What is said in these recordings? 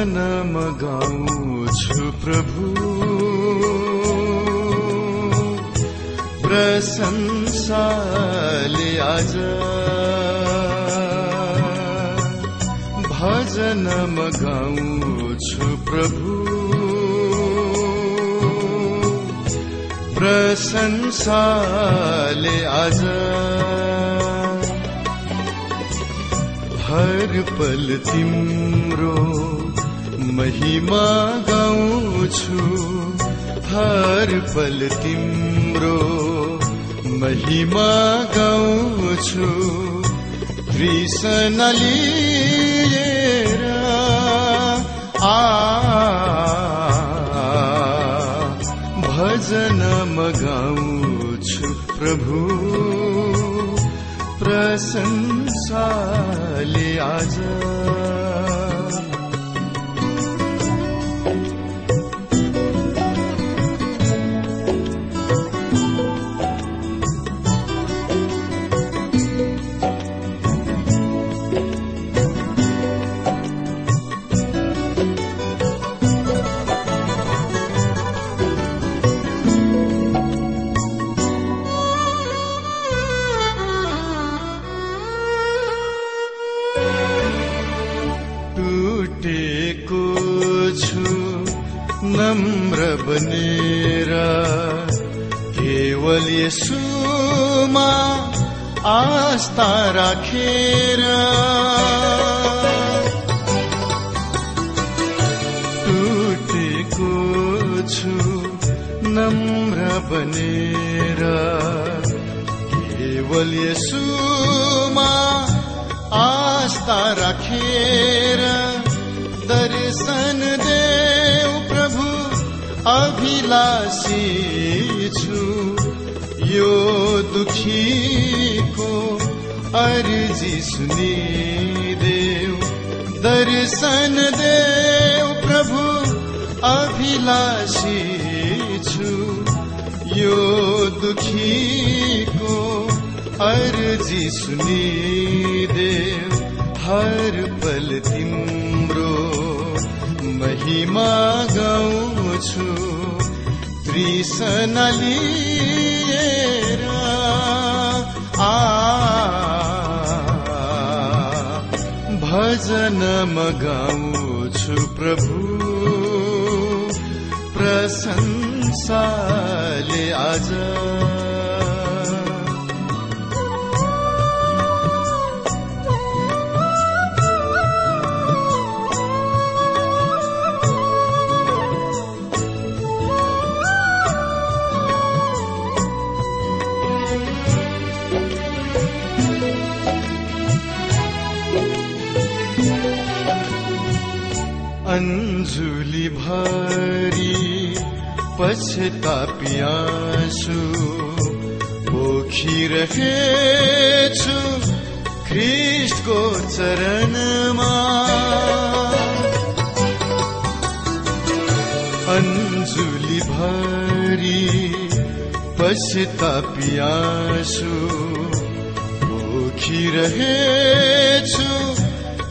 भजन मगाउँछु प्रभु। प्रशंसाले आज भजन मगाउँछु प्रभु। प्रशंसाले आज हर पल तिम्रो महिमा गाउँछु हर पल तिम्रो महिमा गाउँछु। कृष्ण लिएर आ भजन मगाउँछु प्रभु। प्रशंसाले आज केवल यसुमा आस्था राखेर टुटेको छु नम्र बनेर केवल यसुमा आस्था राखेर दर्शन देव प्रभु अभिलाषी छु यो दुखीको अर्जी सुनिदेव दर्शन देव प्रभु अभिलाषी छु। यो दुखीको अर्जी सुनिदेव हर पल तिम्रो महिमा गाउँछु। तृष्ण आ। भजन मगाउँछु प्रभु। प्रशंसाले आज अञ्जुली भरी पछतापियासु पोखिरहेछु ख्रिस्टको चरणमा। अञ्जुली भरी पछतापियासु पोखिरहेछु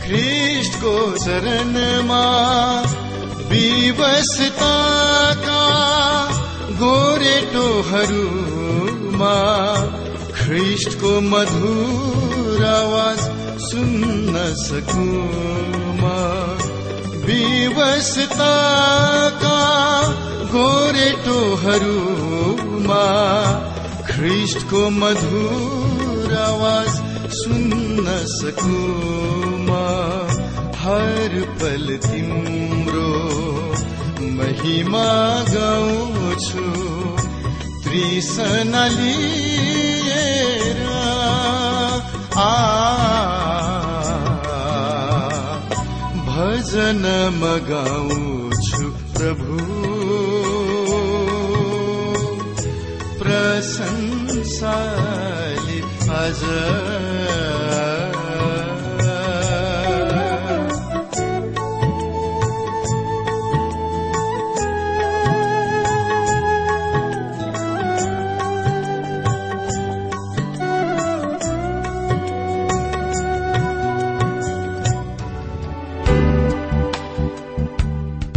ख्रिस्टको चरणमा। विवशताका गोरेटोहरूमा ख्रिस्टको मधुर आवाज़ सुन्न सकुमा विवशताका गोरेटोहरूमा ख्रिस्टको मधुर आवाज़ सुन्न सकुमा हर पल तिम्रो महिमा गाउँछु त्रिसना लिएर आ। भजन मगाउँछु प्रभु। प्रशंसाले आज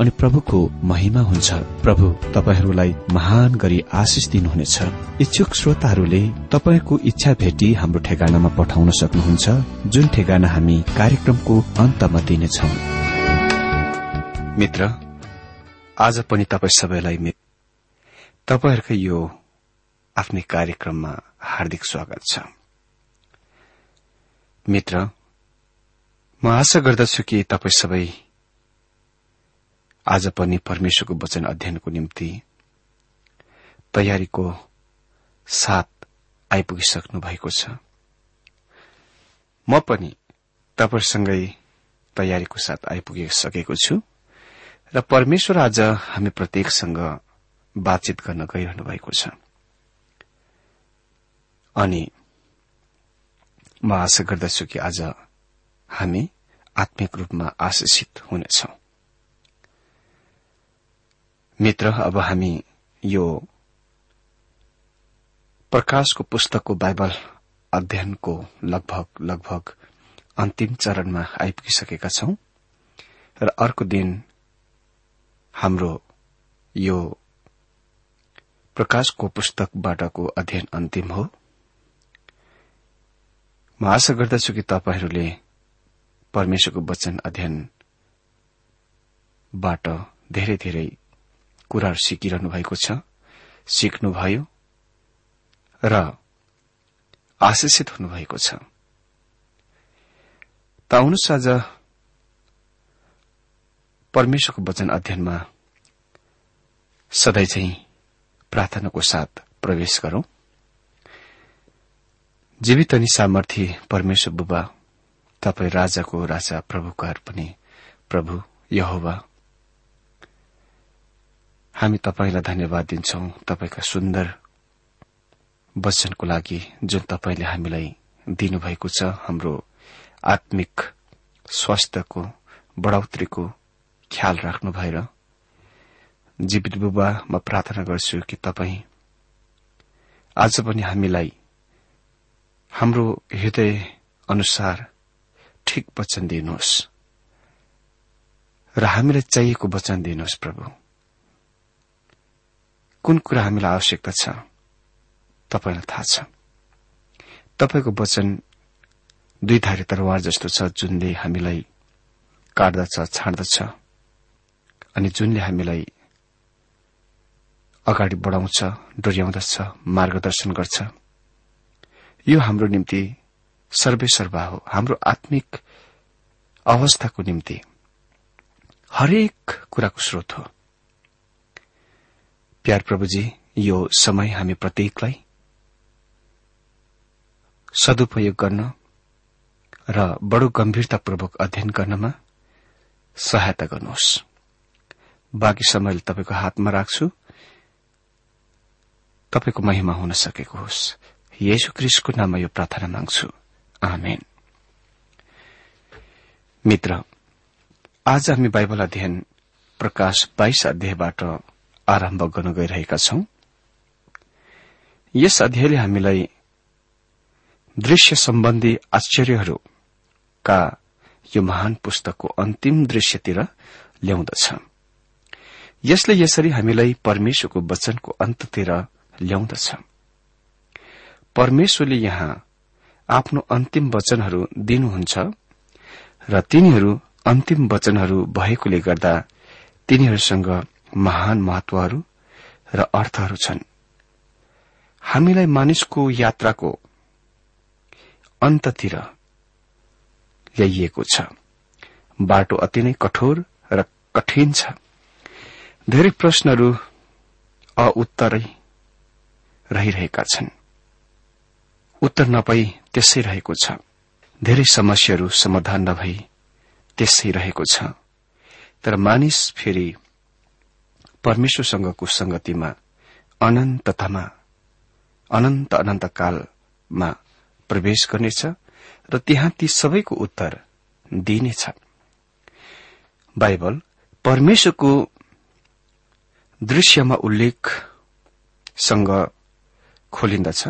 अनि प्रभुको महिमा हुन्छ। प्रभु तपाईँहरूलाई महान गरी आशिष दिनुहुनेछ। इच्छुक श्रोताहरूले तपाईँको इच्छा भेटी हाम्रो ठेगानामा पठाउन सक्नुहुन्छ जुन ठेगाना हामी कार्यक्रमको अन्तमा दिनेछौं। मित्र आज पनि तपाईँ सबैलाई तपाईँहरूकै यो आफ्नै कार्यक्रममा हार्दिक स्वागत छ। मित्र म आशा गर्दछु कि तपाईँ सबै आज पनि परमेश्वरको वचन अध्ययनको निम्ति तयारीको साथ आइपुगिसक्नु भएको छ। म पनि तपाईँसँगै तयारीको साथ आइपुगिसकेको छु र परमेश्वर आज हामी प्रत्येकसँग बातचित गर्न गइरहनु भएको छ। अनि म आशा गर्दछु कि आज हामी आत्मिक रूपमा आशिषित हुनेछौ। मित्र अब हामी यो प्रकाशको पुस्तकको बाइबल अध्ययनको लगभग लगभग अन्तिम चरणमा आइपुगिसकेका छौं। र अर्को दिन हाम्रो यो प्रकाशको पुस्तकबाटको अध्ययन अन्तिम हो। म आशा गर्दछु कि तपाईँहरूले परमेश्वरको वचन अध्ययनबाट धेरै धेरै कुराहरू सिकिरहनु भएको छ? सिक्नुभयो? र आशिषित हुनुभएको छ। त आज परमेश्वरको वचन अध्ययनमा सधैँ चाहिँ प्रार्थनाको साथ प्रवेश गरौं। जीवित अनि सामर्थी परमेश्वर बुबा तपाईँ राजाको राजा प्रभुकार पनि प्रभु यहोवा। हामी तपाईँलाई धन्यवाद दिन्छौ तपाईँका सुन्दर वचनको लागि जुन तपाईँले हामीलाई दिनुभएको छ हाम्रो आत्मिक स्वास्थ्यको बढ़ोत्रीको ख्याल राख्नु भएर। जीवित बुबा म प्रार्थना गर्छु कि तपाईँ आज पनि हामीलाई हाम्रो हृदय अनुसार ठिक वचन दिनुहोस् र हामीलाई चाहिएको वचन दिनुहोस् प्रभु। कुन कुरा हामीलाई आवश्यकता छ? तपाईँलाई थाहा छ। तपाईँको वचन दुई धारे तरवार जस्तो छ जुनले हामीलाई काट्दछ छाड्दछ अनि जुनले हामीलाई अगाडि बढ़ाउँछ डोर्याउँदछ मार्गदर्शन गर्छ। यो हाम्रो निम्ति सर्वेसर्वा हो। हाम्रो आत्मिक अवस्थाको निम्ति हरेक कुराको स्रोत हो। प्यार प्रभुजी यो समय हामी प्रत्येकलाई सदुपयोग गर्न र बडो गम्भीरतापूर्वक अध्ययन गर्नमा सहायता गर्नुहोस्। बाँकी समयले तपाईँको हातमा राख्छु। तपाईँको महिमा हुन सकेको होस्। येशु क्रिस्टको नाममा यो प्रार्थना माग्छु। आमेन। मित्र आज हामी बाइबल अध्ययन प्रकाश बाइस अध्यायबाट आरम्भ गर्न गइरहेका छौं। यस अध्यायले हामीलाई दृश्य सम्बन्धी आश्चर्यहरूका यो महान पुस्तकको अन्तिम दृश्यतिर ल्याउँदछ। यसले यसरी हामीलाई परमेश्वरको वचनको अन्ततिर ल्याउँदछ। परमेश्वरले यहाँ आफ्नो अन्तिम वचनहरू दिनुहुन्छ र तिनीहरू अन्तिम वचनहरू भएकोले गर्दा तिनीहरूसँग महान महत्वहरू र अर्थहरू छन्। हामीलाई मानिसको यात्राको अन्ततिर ल्याइएको छ। बाटो अति नै कठोर र कठिन छ। धेरै प्रश्नहरू अउत्तरै रहिरहेका छन्। उत्तर नपाई त्यसै रहेको छ। धेरै समस्याहरू समाधान नभई त्यसै रहेको छ। तर मानिस फेरि परमेश्वरसँगको संगतिमा अनन्ततामा अनन्त कालमा प्रवेश गर्नेछ र त्यहाँ ती सबैको उत्तर दिइनेछ बाइबल परमेश्वरको दृश्यमा उल्लेखसँग खोलिन्दछ।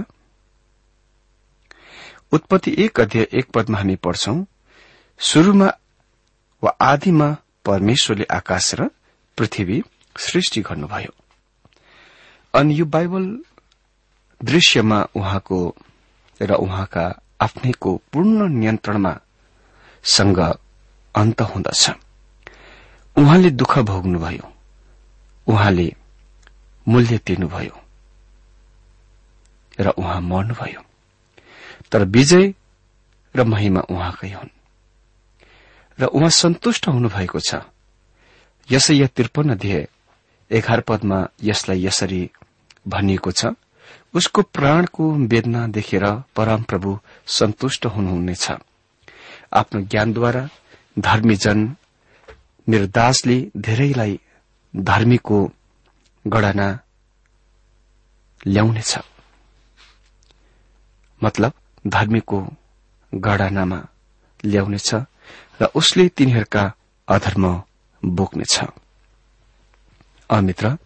उत्पत्ति एक अध्यय एक पदमा हामी पढ्छौं शुरूमा वा आदिमा परमेश्वरले आकाश र पृथ्वी सृष्टि गर्नुभयो। अनि यो बाइबल दृश्यमा उहाँको र उहाँका आफ्नैको पूर्ण नियन्त्रणमा सँग अन्त हुँदछ। उहाँले दुःख भोग्नुभयो। उहाँले मूल्य तिर्नुभयो। र उहाँ मर्नुभयो। तर विजय र महिमा उहाँकै हुन्। र उहाँ सन्तुष्ट हुनुभएको छ। यसै या त्रिपन्न ध्येय एघार पदमा यसलाई यसरी भनिएको छ उसको प्राणको वेदना देखेर परमप्रभु सन्तुष्ट हुनुहुनेछ। आफ्नो ज्ञानद्वारा धर्मीजन मेरो दासले धेरैलाई धर्मीको गणना ल्याउनेछ। मतलब धर्मीको गणनामा ल्याउनेछ र उसले तिनीहरूका अधर्म बोक्नेछ। अमित्र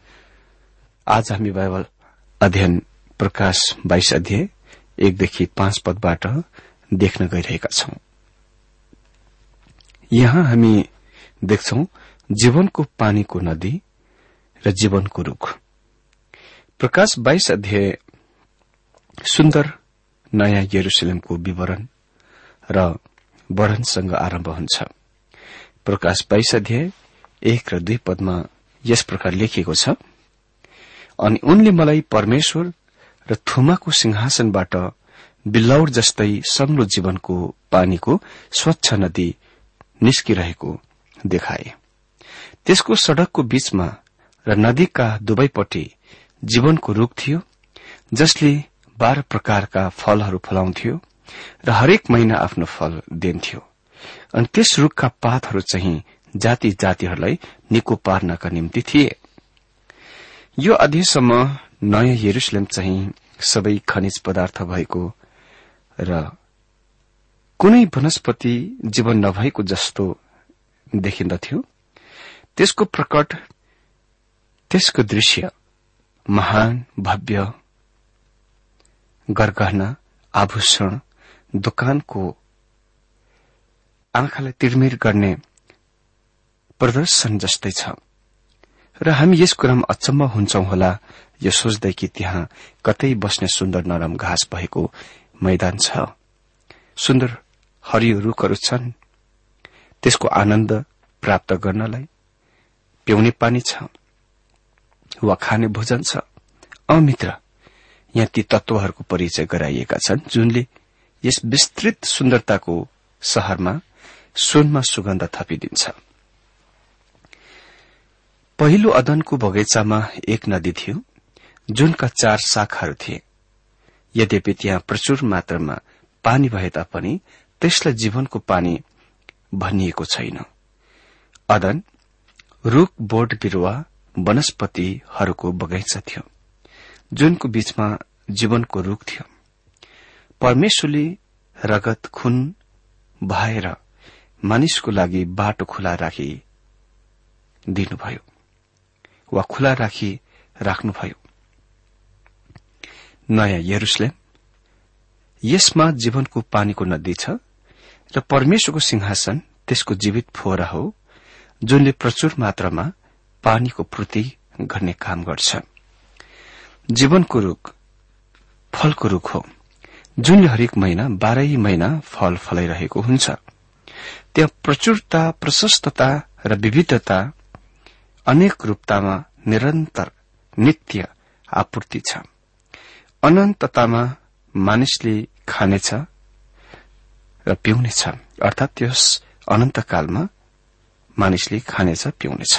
आज हामी बाइबल अध्ययन प्रकाश बाइस अध्याय एकदेखि पाँच पदबाट देख्न गइरहेका छौं। यहाँ हामी देख्छौ जीवनको पानीको नदी र जीवनको रूख। प्रकाश बाइस अध्याय सुन्दर नयाँ यरुसलेमको विवरण र वर्णनसँग आरम्भ हुन्छ। प्रकाश बाइस अध्याय एक र दुई पदमा यस प्रकार लेखिएको छ अनि उनले मलाई परमेश्वर र थुमाको सिंहासनबाट बिल्लौर जस्तै सग्लो जीवनको पानीको स्वच्छ नदी निस्किरहेको देखाए। त्यसको सड़कको बीचमा र नदीका दुवैपट्टि जीवनको रूख थियो जसले बाह्र प्रकारका फलहरू फलाउँथ्यो र हरेक महिना आफ्नो फल दिन्थ्यो। अनि त्यस रूखका पातहरू चाहिँ जाति जातिहरूलाई निको पार्नका निम्ति थिए। यो अध्ययसम्म नयाँ यरुसलेम चाहिँ सबै खनिज पदार्थ भएको र कुनै वनस्पति जीवन नभएको जस्तो देखिन्दथ्यो। त्यसको प्रकट त्यसको दृश्य महान भव्य गरगहना आभूषण दोकानको आँखालाई तिरमिर गर्ने प्रदर्शन जस्तै छ। र हामी यस कुरामा अचम्म हुन्छौं होला। यो सोच्दै कि त्यहाँ कतै बस्ने सुन्दर नरम घाँस भएको मैदान छ। सुन्दर हरियो रूखहरू छन्। त्यसको आनन्द प्राप्त गर्नलाई पिउने पानी छ वा खाने भोजन छ। अमित्र यहाँ ती तत्वहरूको परिचय गराइएका छन् जुनले यस विस्तृत सुन्दरताको शहरमा सुनमा सुगन्ध थपिदिन्छ। पहिलो अदनको बगैँचामा एक नदी थियो जुनका चार शाखाहरू थिए। यद्यपि त्यहाँ प्रचुर मात्रामा पानी भए तापनि त्यसलाई जीवनको पानी भनिएको छैन। अदन रूख बोट बिरूवा वनस्पतिहरूको बगैँचा थियो जुनको बीचमा जीवनको रूख थियो। परमेश्वरले रगत खुन भएर मानिसको लागि बाटो खुला राखी दिनुभयो। वा खुला राखी राख्नुभयो। नयाँ यरुसलेम यसमा जीवनको पानीको नदी छ र परमेश्वरको सिंहासन त्यसको जीवित फोहरा हो जुनले प्रचुर मात्रामा पानीको पूर्ति गर्ने काम गर्छ। जीवनको रूख फलको रूख हो जुनले हरेक महिना बाह्रै महिना फल फलाइरहेको हुन्छ। त्यहाँ प्रचुरता प्रशस्तता र विविधता अनेक रूपतामा निरन्तर नित्य आपूर्ति छ। अनन्ततामा मानिसले खानेछ र पिउनेछ। अर्थात त्यस अनन्तकालमा मानिसले खानेछ पिउनेछ।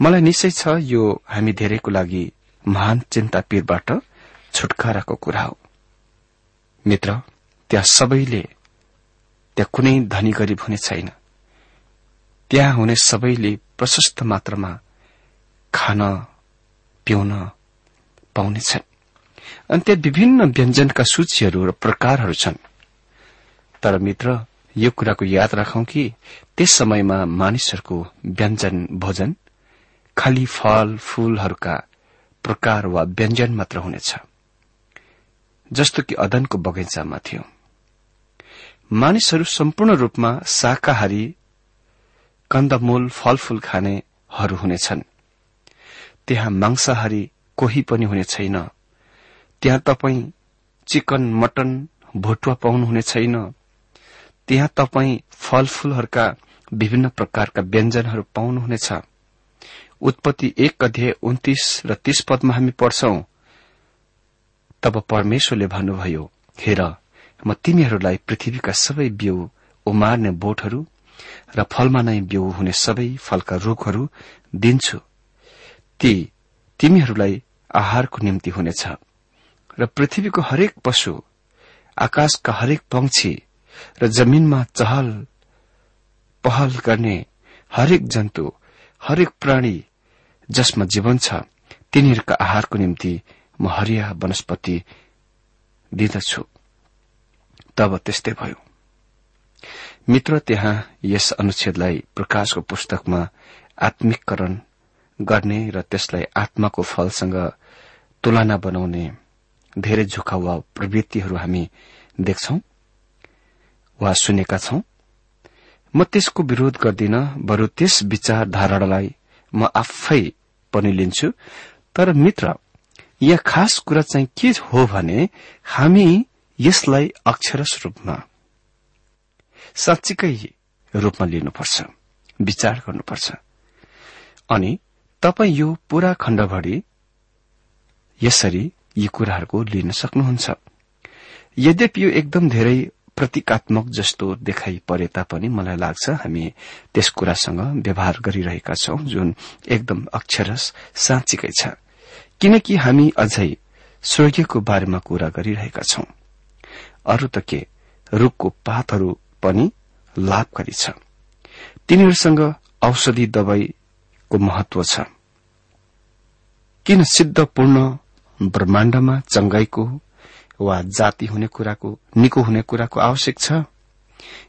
मलाई निश्चय छ यो हामी धेरैको लागि महान चिन्ता पीरबाट छुटकाराको कुरा हो। मित्र त्यहाँ सबैले त्यहाँ कुनै धनी गरिब हुने छैन। त्यहाँ हुने सबैले प्रशस्त मात्रामा खान पिउन पाउनेछन्। अनि त्यहाँ विभिन्न व्यञ्जनका सूचीहरू र प्रकारहरू छन्। तर मित्र यो कुराको याद राखौं कि त्यस समयमा मानिसहरूको व्यञ्जन भोजन खाली फल फूलहरूका प्रकार वा व्यञ्जन मात्र हुनेछ। जस्तो कि अदनको बगैँचामा थियो। मानिसहरू सम्पूर्ण रूपमा शाकाहारी कन्दमूल फलफूल खानेहरू हुनेछन्। त्यहाँ मांसाहारी कोही पनि हुने छैन। त्यहाँ तपाई चिकन मटन भुटुवा पाउनुहुने छैन। त्यहाँ तपाई फलफूलहरूका विभिन्न प्रकारका व्यञ्जनहरू पाउनुहुनेछ उत्पत्ति एक अध्याय उन्तिस र तीस पदमा हामी पढ्छौं। तब परमेश्वरले भन्नुभयो हेर म तिमीहरूलाई पृथ्वीका सबै बिउ उमार्ने बोटहरू र फलमा नै बिउ हुने सबै फलका रूखहरू दिन्छु। ती तिमीहरूलाई आहारको निम्ति हुनेछ। र पृथ्वीको हरेक पशु आकाशका हरेक पंक्षी र जमीनमा चहल पहल गर्ने हरेक जन्तु हरेक प्राणी जसमा जीवन छ तिनीहरूका आहारको निम्ति म हरिया वनस्पति दिदछु। तब त्यस्तै भयो। मित्र त्यहाँ यस अनुच्छेदलाई प्रकाशको पुस्तकमा आत्मिकरण गर्ने र त्यसलाई आत्माको फलसँग तुलना बनाउने धेरै झुकाउ वा प्रवृत्तिहरू हामी देख्छौ वा सुनेका छौं। म त्यसको विरोध गर्दिन बरु त्यस विचारधारालाई म आफै पनि लिन्छु। तर मित्र यहाँ खास कुरा चाहिँ के हो भने हामी यसलाई अक्षरस रूपमा साँच्चीकै रूपमा लिनुपर्छ विचार गर्नुपर्छ। अनि तपाईँ यो पूरा खण्डभरि यसरी यी कुराहरूको लिन सक्नुहुन्छ। यद्यपि यो एकदम धेरै प्रतीकात्मक जस्तो देखाइ परे तापनि मलाई लाग्छ हामी त्यस कुरासँग व्यवहार गरिरहेका छौं जुन एकदम अक्षरस साँच्चीकै छ। किनकि हामी अझै स्वर्गीयको बारेमा कुरा गरिरहेका छौं। अरू त के? रूखको पातहरू पनि लाभकारी छ तिनीहरूसँग औषधि दवाईको महत्व छ। किन सिद्धपूर्ण ब्रह्माण्डमा चंगाईको वा जाति हुने कुराको निको हुने कुराको आवश्यक छ?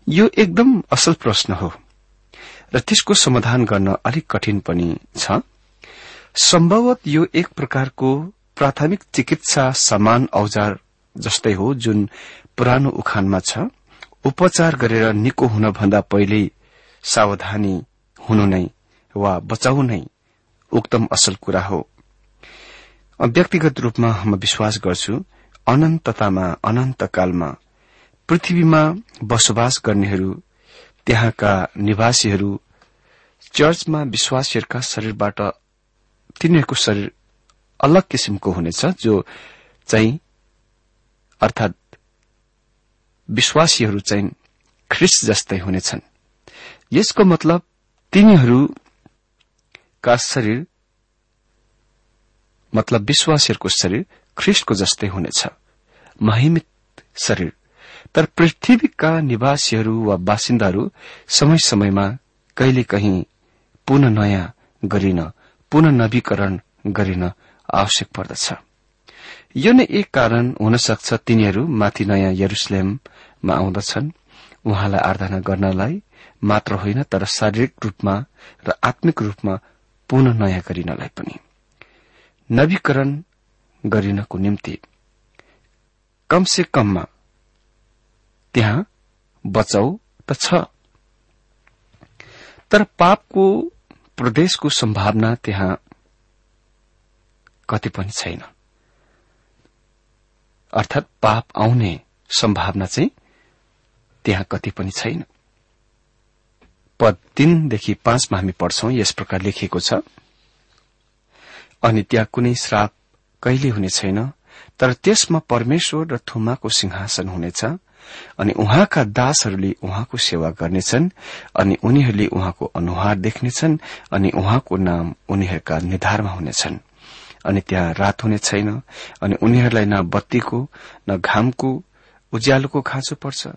यो एकदम असल प्रश्न हो। र त्यसको समाधान गर्न अलिक कठिन पनि छ। सम्भवत यो एक प्रकारको प्राथमिक चिकित्सा समान औजार जस्तै हो जुन पुरानो उखानमा छ। उपचार गरेर निको हुनभन्दा पहिल्यै सावधानी हुनु नै वा बचाउ नै उक्तम असल कुरा हो। व्यक्तिगत रूपमा म विश्वास गर्छु अनन्ततामा अनन्तकालमा पृथ्वीमा बसोबास गर्नेहरू त्यहाँका निवासीहरू चर्चमा विश्वासीहरूका शरीरबाट तिनीहरूको शरीर अलग किसिमको हुनेछ जो चाहिँ अर्थात विश्वासीहरू चाहिँ ख्रिस जस्तै हुनेछन्। यसको मतलब तिनीहरूका शरीर मतलब विश्वासीहरूको शरीर ख्रिस्टको जस्तै हुनेछ। महिमित शरीर। तर पृथ्वीका निवासीहरू वा बासिन्दाहरू समय समयमा कहिले कहीँ पुनः नयाँ गरिन पुनः नवीकरण गरिन आवश्यक पर्दछ। यो नै एक कारण हुन सक्छ तिनीहरू माथि नयाँ यरुसलेममा आउँदछन्। उहाँलाई आराधना गर्नलाई मात्र होइन तर शारीरिक रूपमा र आत्मिक रूपमा पुनः नयाँ गरिनलाई पनि। नवीकरण गरिनको निम्ति कमसे कममा त्यहाँ बचाउ त छ। तर पापको प्रदेशको सम्भावना त्यहाँ कति पनि छैन। अर्थात पाप आउने सम्भावना चाहिँ त्यहाँ कति पनि छैन। पद तीनदेखि पाँचमा हामी पढ्छौं यस प्रकार लेखिएको छ अनि त्यहाँ कुनै श्राप कहिले हुने छैन तर त्यसमा परमेश्वर र थुमाको सिंहासन हुनेछ अनि उहाँका दासहरूले उहाँको सेवा गर्नेछन् अनि उनीहरूले उहाँको अनुहार देख्नेछन् अनि उहाँको नाम उनीहरूका निधारमा हुनेछन्। अनि त्यहाँ रात हुने छैन अनि उनीहरूलाई न बत्तीको न घामको उज्यालोको खाँचो पर्छ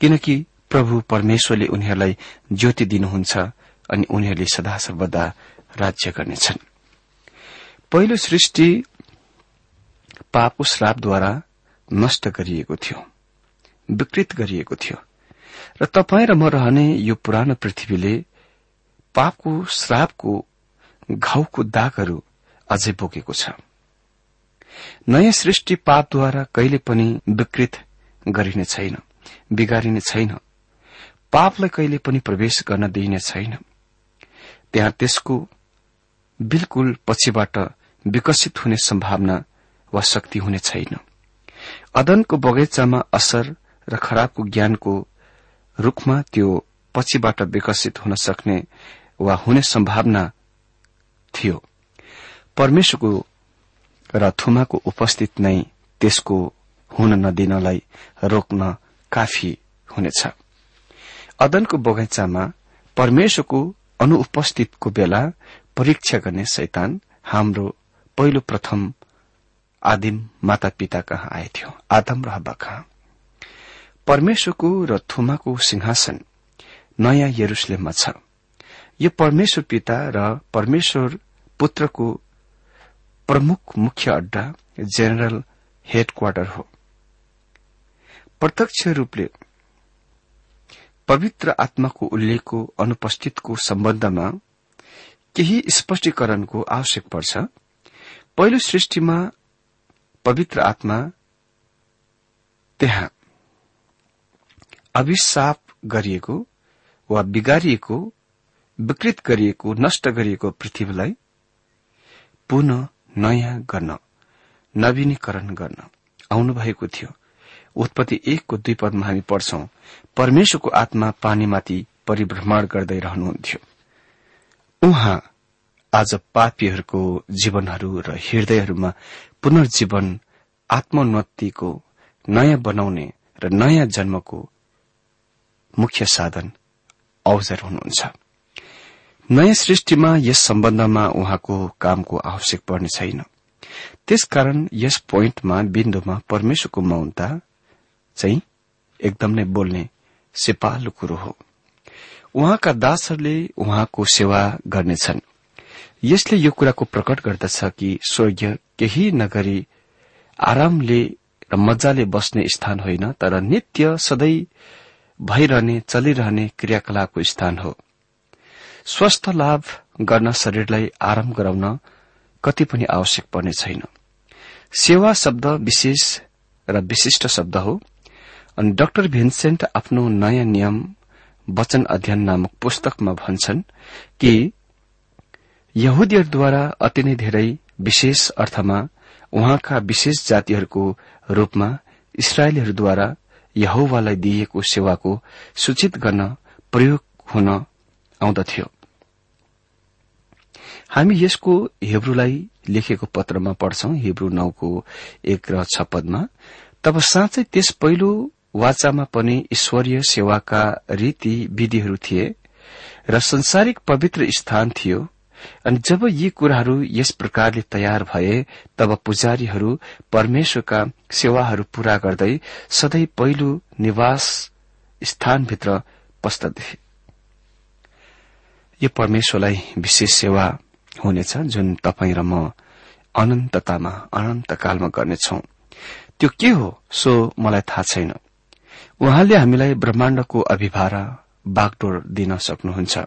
किनकि प्रभु परमेश्वरले उनीहरूलाई ज्योति दिनुहुन्छ अनि उनीहरूले सदा सर्वदा राज्य गर्नेछन्। पहिलो सृष्टि पापको श्रापद्वारा नष्ट गरिएको थियो विकृत गरिएको थियो। र तपाईँ र म रहने यो पुरानो पृथ्वीले पापको श्रापको घाउको दागहरू अझै बोकेको छ। नयाँ सृष्टि पापद्वारा कहिले पनि विकृत गरिने छैन बिगारिने छैन। पापलाई कहिले पनि प्रवेश गर्न दिइने छैन। त्यहाँ त्यसको बिल्कुल पछिबाट विकसित हुने सम्भावना वा शक्ति हुने छैन। अदनको बगैँचामा असर र खराबको ज्ञानको रूखमा त्यो पछिबाट विकसित हुन सक्ने वा हुने सम्भावना थियो। परमेश्वरको र थुमाको उपस्थित नै त्यसको हुन नदिनलाई रोक्न काफी हुनेछ। अदनको बगैँचामा परमेश्वरको अनुपस्थितको बेला परीक्षा गर्ने शैतान हाम्रो पहिलो प्रथम आदिम माता पिता कहाँ आएथ्यो आदम र हब्बा कहाँ? परमेश्वरको र थुमाको सिंहासन नयाँ यरुसलेममा छ। यो परमेश्वर पिता र परमेश्वर पुत्रको प्रमुख मुख्य अड्डा जेनरल हेडक्वार्टर हो। प्रत्यक्ष रूपले पवित्र आत्माको उल्लेखको अनुपस्थितको सम्बन्धमा केही स्पष्टीकरणको आवश्यक पर्छ। पहिलो सृष्टिमा पवित्र आत्मा त्यहाँ अभिशाप गरिएको वा बिगारिएको विकृत गरिएको नष्ट गरिएको पृथ्वीलाई पुनः नयाँ गर्न नवीनीकरण गर्न आउनुभएको थियो। उत्पत्ति एकको दुई पदमा हामी पढ्छौं परमेश्वरको आत्मा पानीमाथि परिभ्रमण गर्दै रहनुहुन्थ्यो। उहाँ आज पापीहरूको जीवनहरू र हृदयहरूमा पुनर्जीवन आत्मोन्नतिको नयाँ बनाउने र नयाँ जन्मको मुख्य साधन अवसर हुनुहुन्छ। नयाँ सृष्टिमा यस सम्बन्धमा उहाँको कामको आवश्यक पर्ने छैन। त्यसकारण यस पोइन्टमा बिन्दुमा परमेश्वरको मौनता चाहिँ एकदम नै बोल्ने सिपालु कुरो हो। उहाँका दासहरूले उहाँको सेवा गर्नेछन्। यसले यो कुराको प्रकट गर्दछ कि स्वर्गीय केही नगरी आरामले र मजाले बस्ने स्थान होइन तर नित्य सधैँ भइरहने चलिरहने क्रियाकलापको स्थान हो। स्वस्थ लाभ गर्न शरीरलाई आराम गराउन कति पनि आवश्यक पर्ने छैन। सेवा शब्द विशेष र विशिष्ट शब्द हो। अनि डाक्टर भिन्सेन्ट आफ्नो नयाँ नियम वचन अध्ययन नामक पुस्तकमा भन्छन् कि यहुदीहरूद्वारा अति नै धेरै विशेष अर्थमा उहाँका विशेष जातिहरूको रूपमा इसरायलीहरूद्वारा यहोवालाई दिइएको सेवाको सूचित गर्न प्रयोग हुन आउँदथ्यो। हामी यसको हिब्रूलाई लेखेको पत्रमा पढ्छौं हिब्रू नौको एक र छ पदमा तब साँच्चै त्यस पहिलो वाचामा पनि ईश्वरीय सेवाका रीति विधिहरू थिए र संसारिक पवित्र स्थान थियो। अनि जब यी कुराहरू यस प्रकारले तयार भए तब पुजारीहरू परमेश्वरका सेवाहरू पूरा गर्दै सधैँ पहिलो निवास स्थानभित्र पस्दथे। यो परमेश्वरलाई विशेष सेवा हुनेछ जुन तपाईँ र म अनन्ततामा अनन्तकालमा गर्नेछौ। त्यो के हो सो मलाई थाहा छैन। उहाँले हामीलाई ब्रह्माण्डको अभिभारा बागडोर दिन सक्नुहुन्छ।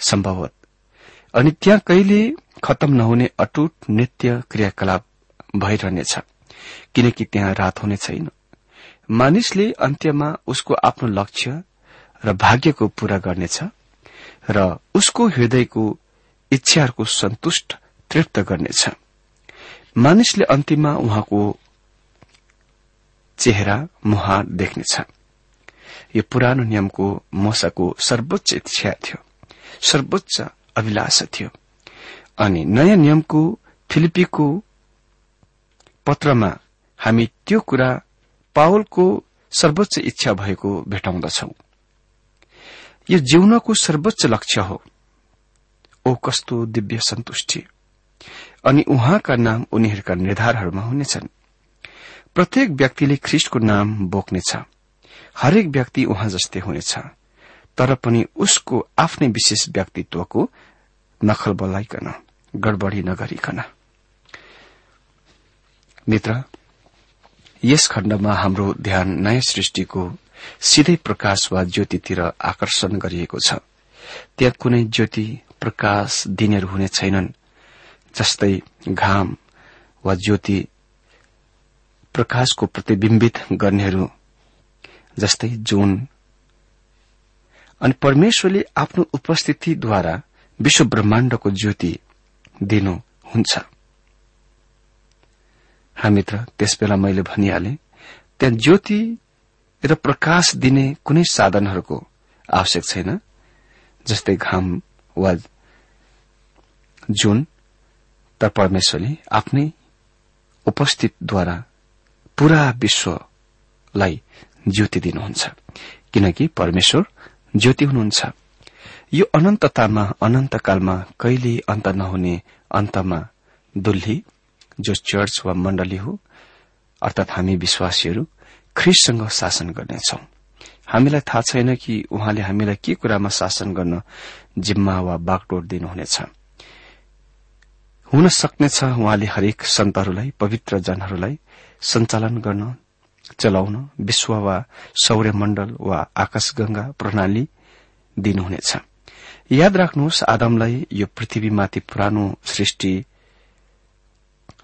सम्भवत। अनि त्यहाँ कहिले खत्तम नहुने अटुट नित्य क्रियाकलाप भइरहनेछ किनकि त्यहाँ रात हुने छैन। मानिसले अन्त्यमा उसको आफ्नो लक्ष्य र भाग्यको पूरा गर्नेछ र उसको हृदयको इच्छाहरूको सन्तुष्ट तृप्त गर्नेछ। मानिसले अन्तिममा उहाँको चेहरा मुहार देख्नेछ। यो पुरानो नियमको मसाको सर्वोच्च इच्छा थियो। सर्वोच्च अभिलाषा थियो। अनि नयाँ नियमको फिलिपीको पत्रमा हामी त्यो कुरा पावलको सर्वोच्च इच्छा भएको भेटाउँदछौ। यो जीवनको सर्वोच्च लक्ष्य हो। ओ कस्तो दिव्य सन्तुष्टि। अनि उहाँका नाम उनीहरूका निर्धारहरूमा हुनेछन्। प्रत्येक व्यक्तिले ख्रिष्टको नाम बोक्नेछ। हरेक व्यक्ति उहाँ जस्तै हुनेछ। तर पनि उसको आफ्नै विशेष व्यक्तित्वको नखल बोलाइकन गडबडी नगरिकन। मित्र यस खण्डमा हाम्रो ध्यान नयाँ सृष्टिको सिधै प्रकाश वा ज्योतितिर आकर्षण गरिएको छ। त्यहाँ कुनै ज्योति प्रकाश दिनेहरू हुने छैनन् जस्तै घाम वा ज्योति प्रकाशको प्रतिविम्बित गर्नेहरू जस्तै जुन। अनि परमेश्वरले आफ्नो उपस्थितिद्वारा विश्व ब्रह्माण्डको ज्योति दिनुहुन्छ हामीत्र त्यसबेला मैले भनिहाले त्यहाँ ज्योति र प्रकाश दिने कुनै साधनहरूको आवश्यक छैन जस्तै घाम वा जुन त परमेश्वरले आफ्नै उपस्थितद्वारा पूरा विश्वलाई ज्योति दिनुहुन्छ। किनकि परमेश्वर ज्योति हुनुहुन्छ। यो अनन्ततामा अनन्तकालमा कहिले अन्त नहुने अन्तमा दुल्ली जो चर्च वा मण्डली हो अर्थात हामी विश्वासीहरू ख्रिससँग शासन गर्नेछौ। हामीलाई थाहा छैन कि उहाँले हामीलाई के कुरामा शासन गर्न जिम्मा वा बागडोर दिनुहुनेछ। हुन सक्नेछ उहाँले हरेक सन्तहरूलाई पवित्र जनहरूलाई सञ्चालन गर्न चलाउन विश्व वा सौर्यमण्डल वा आकाशगंगा प्रणाली दिनुहुनेछ। याद राख्नुहोस् आदमलाई यो पृथ्वीमाथि पुरानो सृष्टि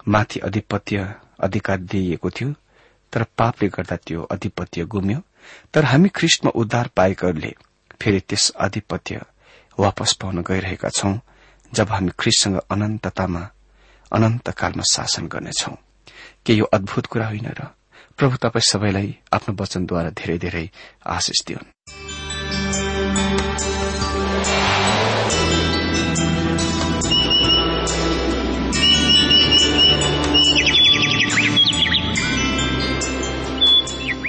माथि अधिपत्य अधिकार दिइएको थियो तर पापले गर्दा त्यो अधिपत्य गुम्यो। तर हामी ख्रिष्टमा उद्धार पाएकाहरूले फेरि त्यस अधिपत्य वापस पाउन गइरहेका छौं जब हामी ख्रिससँग अनन्ततामा अनन्तकालमा शासन गर्नेछौ। के यो अद्भुत कुरा होइन र प्रभु तपाईँ सबैलाई आफ्नो वचनद्वारा धेरै धेरै आशिष दिउन्।